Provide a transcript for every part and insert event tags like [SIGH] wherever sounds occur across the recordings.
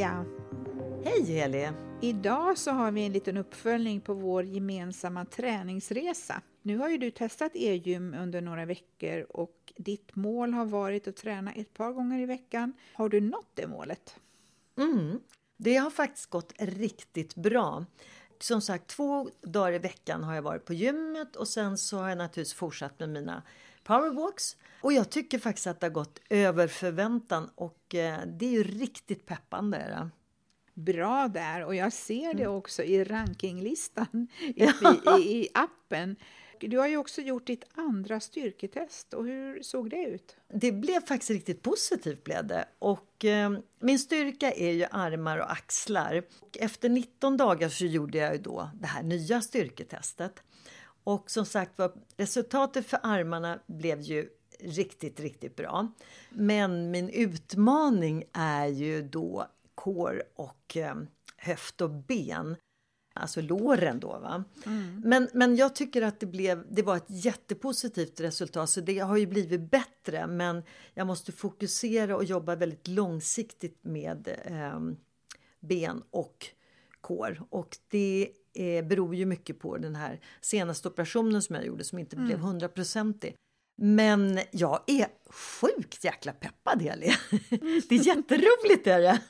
Hej Pia! Hej Heli! Idag så har vi en liten uppföljning på vår gemensamma träningsresa. Nu har ju du testat e-gym under några veckor och ditt mål har varit att träna ett par gånger i veckan. Har du nått det målet? Mm, det har faktiskt gått riktigt bra. Som sagt, två dagar i veckan har jag varit på gymmet och sen så har jag naturligtvis fortsatt med mina powerwalks. Och jag tycker faktiskt att det har gått över förväntan och eh, det är ju riktigt peppande. Bra där och jag ser det Mm. också i rankinglistan [LAUGHS] i, i, i appen. Du har ju också gjort ditt andra styrketest och hur såg det ut? Det blev faktiskt riktigt positivt blev det. Och, eh, min styrka är ju armar och axlar. Och efter 19 dagar så gjorde jag då det här nya styrketestet. Och som sagt var, resultatet för armarna blev ju riktigt, riktigt bra. Men min utmaning är ju då core och eh, höft och ben. Alltså låren då. Va? Men, men jag tycker att det, blev, det var ett jättepositivt resultat så det har ju blivit bättre men jag måste fokusera och jobba väldigt långsiktigt med eh, ben och kår. Och det eh, beror ju mycket på den här senaste operationen som jag gjorde som inte blev hundraprocentig. Men jag är sjukt jäkla peppad Heli. [LAUGHS] Det är jätteroligt är det.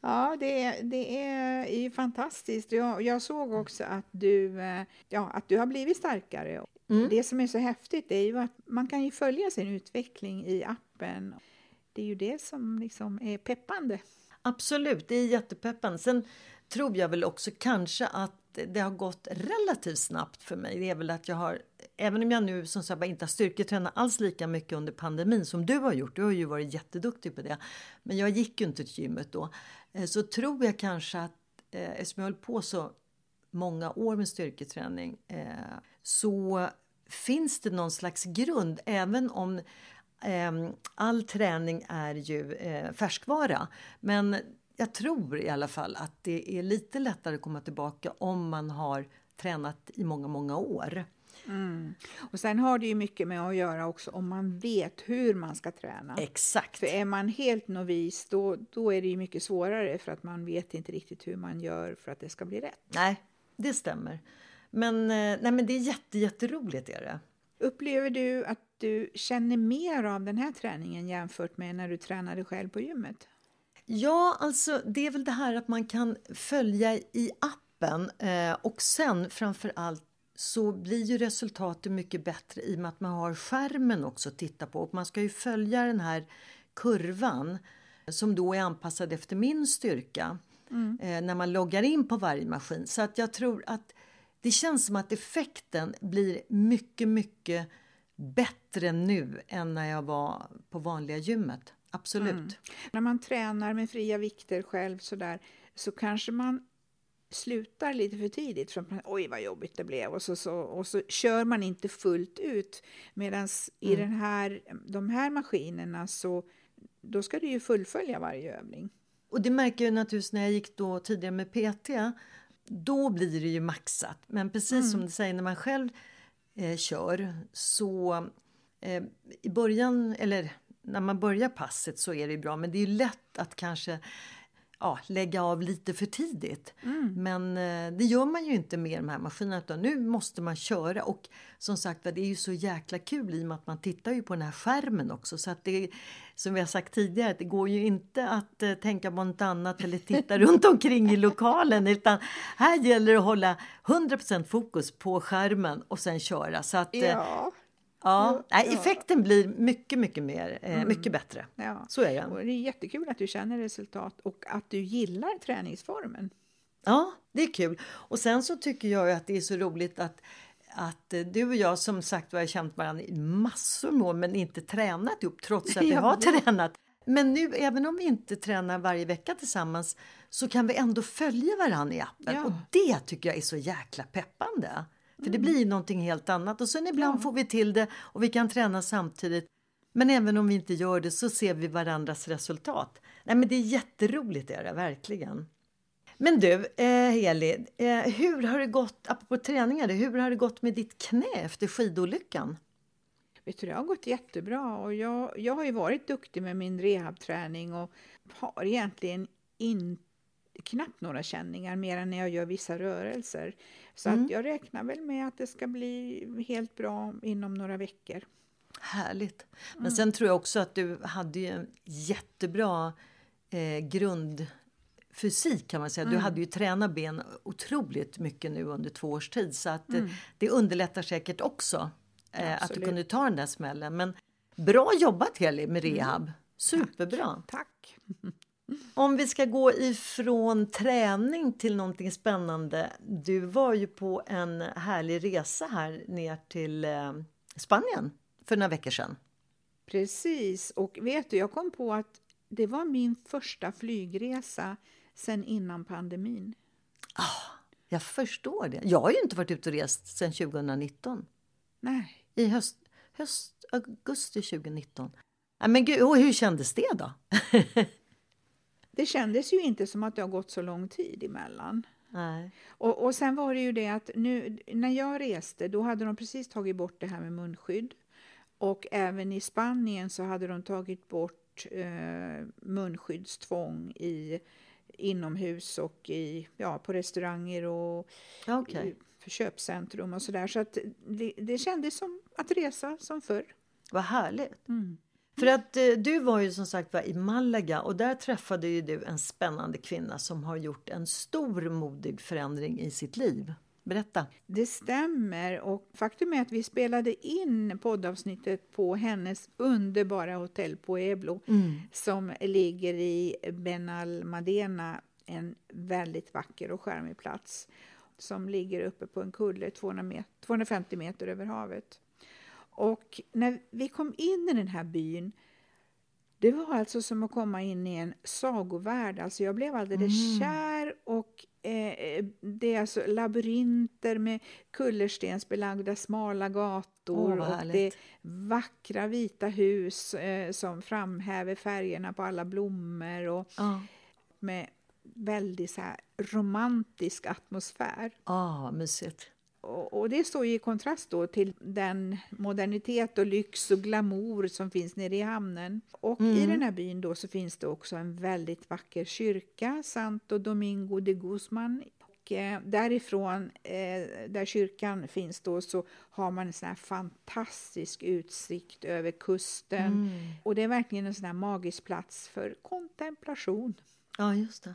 Ja, det, är- det är ju fantastiskt. Jag, jag såg också att du, eh, ja, att du har blivit starkare. Mm. Det som är så häftigt är ju att man kan ju följa sin utveckling i appen. Det är ju det som liksom är peppande. Absolut, det är jättepeppande. Sen tror jag väl också kanske att det har gått relativt snabbt för mig. Det är väl att jag har, även om jag nu som sagt inte har styrketränat alls lika mycket under pandemin som du har gjort. Du har ju varit jätteduktig på det. Men jag gick ju inte till gymmet då. Eh, så tror jag kanske att eh, eftersom jag höll på så många år med styrketräning eh, så finns det någon slags grund även om all träning är ju eh, färskvara. Men jag tror i alla fall att det är lite lättare att komma tillbaka om man har tränat i många, många år. Och sen har det ju mycket med att göra också om man vet hur man ska träna. Exakt. För är man helt novis då, då är det ju mycket svårare för att man vet inte riktigt hur man gör för att det ska bli rätt. Nej, det stämmer. Men, eh, nej, men det är jätte, jätteroligt. Är det. Upplever du att du känner mer av den här träningen jämfört med när du tränade själv på gymmet? Ja, alltså det är väl det här att man kan följa i appen eh, och sen framför allt så blir ju resultatet mycket bättre i och med att man har skärmen också att titta på. Och man ska ju följa den här kurvan som då är anpassad efter min styrka eh, när man loggar in på varje maskin. Så att jag tror att det känns som att effekten blir mycket, mycket bättre nu än när jag var på vanliga gymmet. Absolut. När man tränar med fria vikter själv så, där, så kanske man slutar lite för tidigt för man, oj vad jobbigt det blev och så, så, och så kör man inte fullt ut. Medan i den här, de här maskinerna så då ska du ju fullfölja varje övning. Och det märker jag naturligtvis när jag gick då tidigare med PT. Då blir det ju maxat. Men precis som du säger, när man själv eh, kör så eh, i början, eller när man börjar passet så är det ju bra. Men det är ju lätt att kanske ja, lägga av lite för tidigt. Mm. Men eh, det gör man ju inte med de här maskinerna utan nu måste man köra och som sagt det är ju så jäkla kul i och med att man tittar ju på den här skärmen också så att det som vi har sagt tidigare, det går ju inte att uh, tänka på något annat eller titta [LAUGHS] runt omkring i lokalen utan här gäller det att hålla 100% fokus på skärmen och sen köra så att uh, ja. Ja, ja. effekten blir mycket, mycket mer, eh, mm. mycket bättre. Ja. Så är det. Och det är jättekul att du känner resultat och att du gillar träningsformen. Ja, det är kul. Och sen så tycker jag att det är så roligt att att eh, du och jag som sagt har känt varandra i massor med år men inte tränat ihop trots att vi [LAUGHS] har tränat. Men nu, även om vi inte tränar varje vecka tillsammans så kan vi ändå följa varandra i appen. Ja. Och det tycker jag är så jäkla peppande. För mm. det blir någonting helt annat. Och sen ibland ja. får vi till det och vi kan träna samtidigt. Men även om vi inte gör det så ser vi varandras resultat. Nej men det är jätteroligt är det verkligen. Men du, eh, Heli, eh, hur har det gått, apropå träningar, hur har det gått med ditt knä efter skidolyckan? Vet du, det har gått jättebra och jag, jag har ju varit duktig med min rehabträning och har egentligen inte knappt några känningar mer än när jag gör vissa rörelser. Så mm. att jag räknar väl med att det ska bli helt bra inom några veckor. Härligt. Men mm. sen tror jag också att du hade en jättebra eh, grundfysik kan man säga. Mm. Du hade ju tränat ben otroligt mycket nu under två års tid så att mm. det underlättar säkert också eh, att du kunde ta den där smällen. Men bra jobbat Heli med mm. rehab. Superbra. Tack. Tack. [LAUGHS] Om vi ska gå ifrån träning till någonting spännande. Du var ju på en härlig resa här ner till eh, Spanien för några veckor sedan. Precis, och vet du, jag kom på att det var min första flygresa sen innan pandemin. Ah, jag förstår det. Jag har ju inte varit ute och rest sen 2019. Nej. I höst, höst augusti 2019. Men gud, hur kändes det då? [LAUGHS] det kändes ju inte som att det har gått så lång tid emellan. Nej. Och, och sen var det ju det att nu, när jag reste då hade de precis tagit bort det här med munskydd. Och även i Spanien så hade de tagit bort eh, munskyddstvång i, inomhus och i, ja, på restauranger och okay. för köpcentrum och sådär. Så att det, det kändes som att resa som förr. Vad härligt! Mm. För att eh, du var ju som sagt var i Malaga och där träffade ju du en spännande kvinna som har gjort en stor modig förändring i sitt liv. Berätta. Det stämmer och faktum är att vi spelade in poddavsnittet på hennes underbara hotell Pueblo mm. som ligger i Benalmadena, en väldigt vacker och charmig plats som ligger uppe på en kulle 200 met 250 meter över havet. Och när vi kom in i den här byn det var alltså som att komma in i en sagovärld. Alltså jag blev alldeles mm. kär och eh, det är alltså labyrinter med kullerstensbelagda smala gator oh, och det är vackra vita hus eh, som framhäver färgerna på alla blommor och oh. med väldigt så romantisk atmosfär. Ja, oh, mysigt. Och, det står i kontrast då till den modernitet och lyx och glamour som finns nere i hamnen. Och mm. i den här byn då så finns det också en väldigt vacker kyrka, Santo Domingo de Guzman. Och eh, därifrån, eh, där kyrkan finns då, så har man en sån här fantastisk utsikt över kusten. Mm. Och det är verkligen en sån här magisk plats för kontemplation. Ja, just det.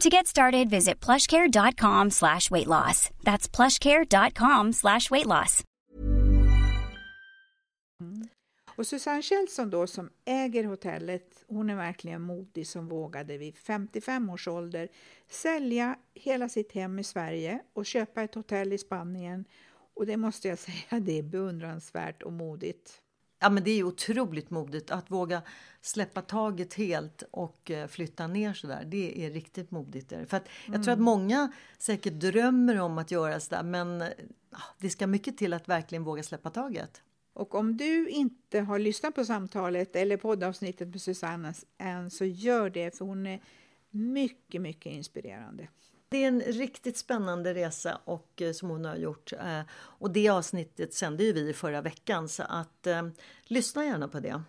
To get started, visit plushcare.com slash weight loss. That's plushcare.com slash weight loss. Och Susanne Kjellson då som äger hotellet, hon är verkligen modig som vågade vid 55 års ålder sälja hela sitt hem i Sverige och köpa ett hotell i Spanien. Och det måste jag [LAUGHS] säga, det är beundransvärt och modigt. Ja, men det är otroligt modigt att våga släppa taget helt och eh, flytta ner så där. Det är riktigt modigt. För att jag tror att många säkert drömmer om att göra så där, men eh, det ska mycket till att verkligen våga släppa taget. Och om du inte har lyssnat på samtalet eller poddavsnittet med Susanna än så gör det för hon är mycket, mycket inspirerande. Det är en riktigt spännande resa och, eh, som hon har gjort. Eh, och det avsnittet sände ju vi förra veckan så att eh, lyssna gärna på det.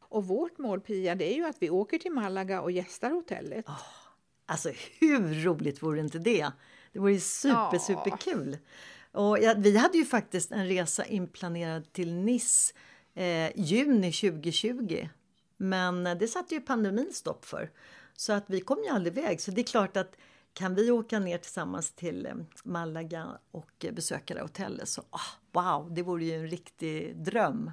Och vårt mål Pia, det är ju att vi åker till Malaga och gästar hotellet. Oh, alltså hur roligt vore inte det? Det vore super, oh. super kul. Och ja, vi hade ju faktiskt en resa inplanerad till Nice eh, juni 2020. Men det satte ju pandemin stopp för. Så att vi kom ju aldrig iväg. Så det är klart att kan vi åka ner tillsammans till eh, Malaga och besöka det hotellet så oh, wow, det vore ju en riktig dröm.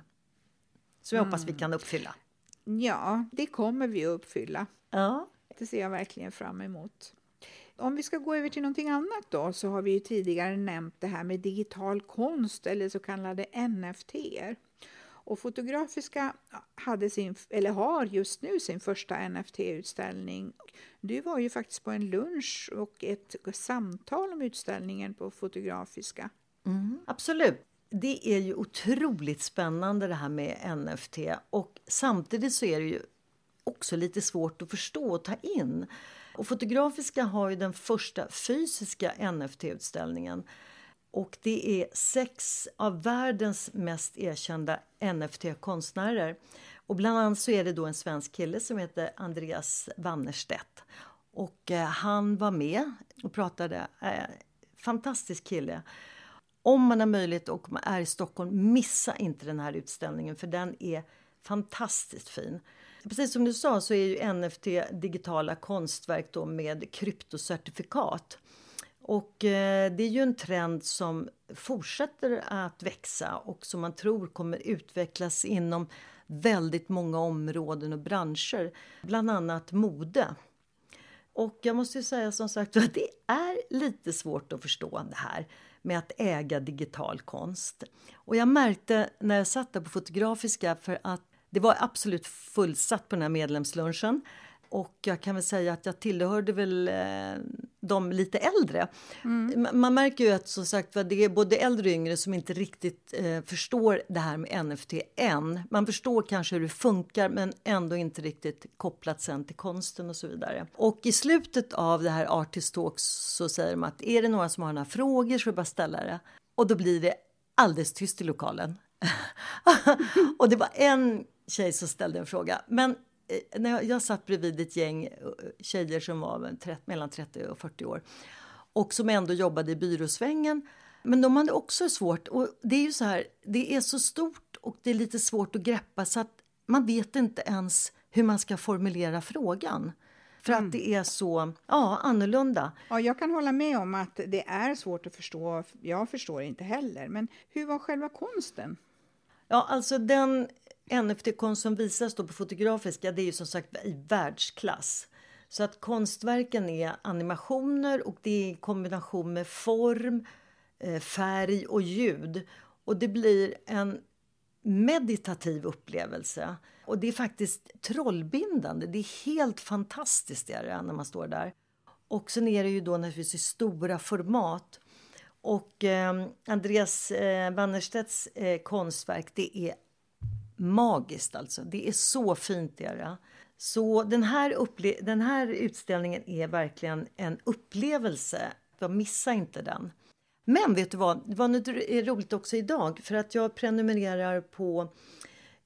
Som jag mm. hoppas vi mm. kan uppfylla. Ja, det kommer vi att uppfylla. Ja. Det ser jag verkligen fram emot. Om vi ska gå över till någonting annat då så har vi tidigare nämnt det här med digital konst eller så kallade NFT. Och Fotografiska hade sin, eller har just nu sin första NFT-utställning. Du var ju faktiskt på en lunch och ett samtal om utställningen på Fotografiska. Mm, absolut. Det är ju otroligt spännande det här med NFT och samtidigt så är det ju också lite svårt att förstå och ta in. Och Fotografiska har ju den första fysiska NFT-utställningen och det är sex av världens mest erkända NFT-konstnärer. Och bland annat så är det då en svensk kille som heter Andreas Wannerstedt. Och eh, han var med och pratade. Eh, fantastisk kille. Om man har möjlighet och man är i Stockholm, missa inte den här utställningen för den är fantastiskt fin. Precis som du sa så är ju NFT digitala konstverk då med kryptocertifikat. Och eh, det är ju en trend som fortsätter att växa och som man tror kommer utvecklas inom väldigt många områden och branscher, bland annat mode. Och jag måste säga som sagt att det är lite svårt att förstå det här med att äga digital konst. Och jag märkte när jag satt där på Fotografiska för att det var absolut fullsatt på den här medlemslunchen och jag kan väl säga att jag tillhörde väl eh, de lite äldre. Mm. Man märker ju att som sagt, det är både äldre och yngre som inte riktigt eh, förstår det här med NFT än. Man förstår kanske hur det funkar men ändå inte riktigt kopplat sen till konsten och så vidare. Och i slutet av det här Artist Talks så säger de att är det några som har några frågor så är det bara ställa det. Och då blir det alldeles tyst i lokalen. [LAUGHS] och det var en tjej som ställde en fråga. Men när jag, jag satt bredvid ett gäng eh, tjejer som var mellan 30 och 40 år och som ändå jobbade i byråsvängen. Men de hade också svårt. Och det är ju så här, det är så stort och det är lite svårt att greppa så att man vet inte ens hur man ska formulera frågan. För mm. att det är så ja, annorlunda. Ja, jag kan hålla med om att det är svårt att förstå. Jag förstår inte heller. Men hur var själva konsten? Ja, alltså den NFT-konst som visas då på Fotografiska det är ju som sagt i världsklass. Så att konstverken är animationer och det är i kombination med form, eh, färg och ljud. Och det blir en meditativ upplevelse. Och det är faktiskt trollbindande. Det är helt fantastiskt det när man står där. Och sen är det ju då naturligtvis i stora format. Och eh, Andreas eh, Wannerstedts eh, konstverk det är magiskt alltså. Det är så fint det är. Så den här, upple- den här utställningen är verkligen en upplevelse. Jag missa inte den. Men vet du vad, det var något eh, roligt också idag för att jag prenumererar på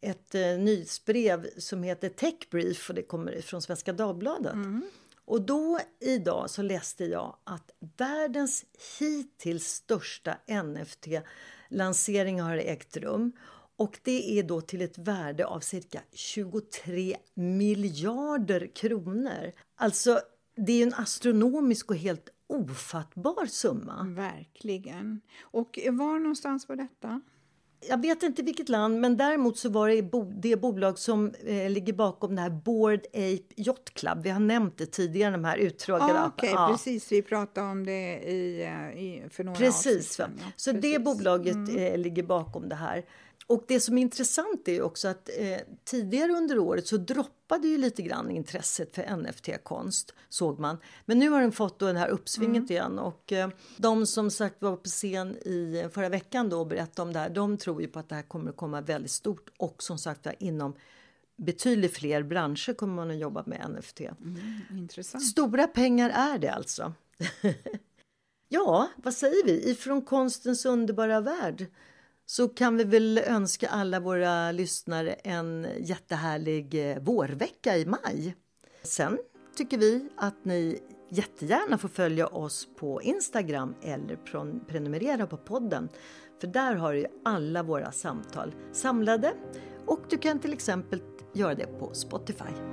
ett eh, nyhetsbrev som heter Techbrief och det kommer från Svenska Dagbladet. Mm. Och då idag så läste jag att världens hittills största NFT-lansering har ägt rum. Och det är då till ett värde av cirka 23 miljarder kronor. Alltså, det är en astronomisk och helt ofattbar summa. Verkligen. Och var någonstans var detta? Jag vet inte vilket land, men däremot så var det det bolag som eh, ligger bakom det här Board Ape Yacht Club. Vi har nämnt det tidigare, de här utdragade ah, okay, ja. Precis, vi pratade om det i, eh, i, för några Precis, avsnitt ja. Så precis. det bolaget mm. eh, ligger bakom det här. Och det som är intressant är också att eh, tidigare under året så droppade ju lite grann intresset för NFT-konst såg man. Men nu har den fått då den här uppsvinget mm. igen och eh, de som sagt var på scen i förra veckan då och berättade om det här, de tror ju på att det här kommer att komma väldigt stort och som sagt inom betydligt fler branscher kommer man att jobba med NFT. Mm, Stora pengar är det alltså. [LAUGHS] ja, vad säger vi? Ifrån konstens underbara värld så kan vi väl önska alla våra lyssnare en jättehärlig eh, vårvecka i maj. Sen tycker vi att ni jättegärna får följa oss på Instagram eller prenumerera på podden. För där har du alla våra samtal samlade och du kan till exempel göra det på Spotify.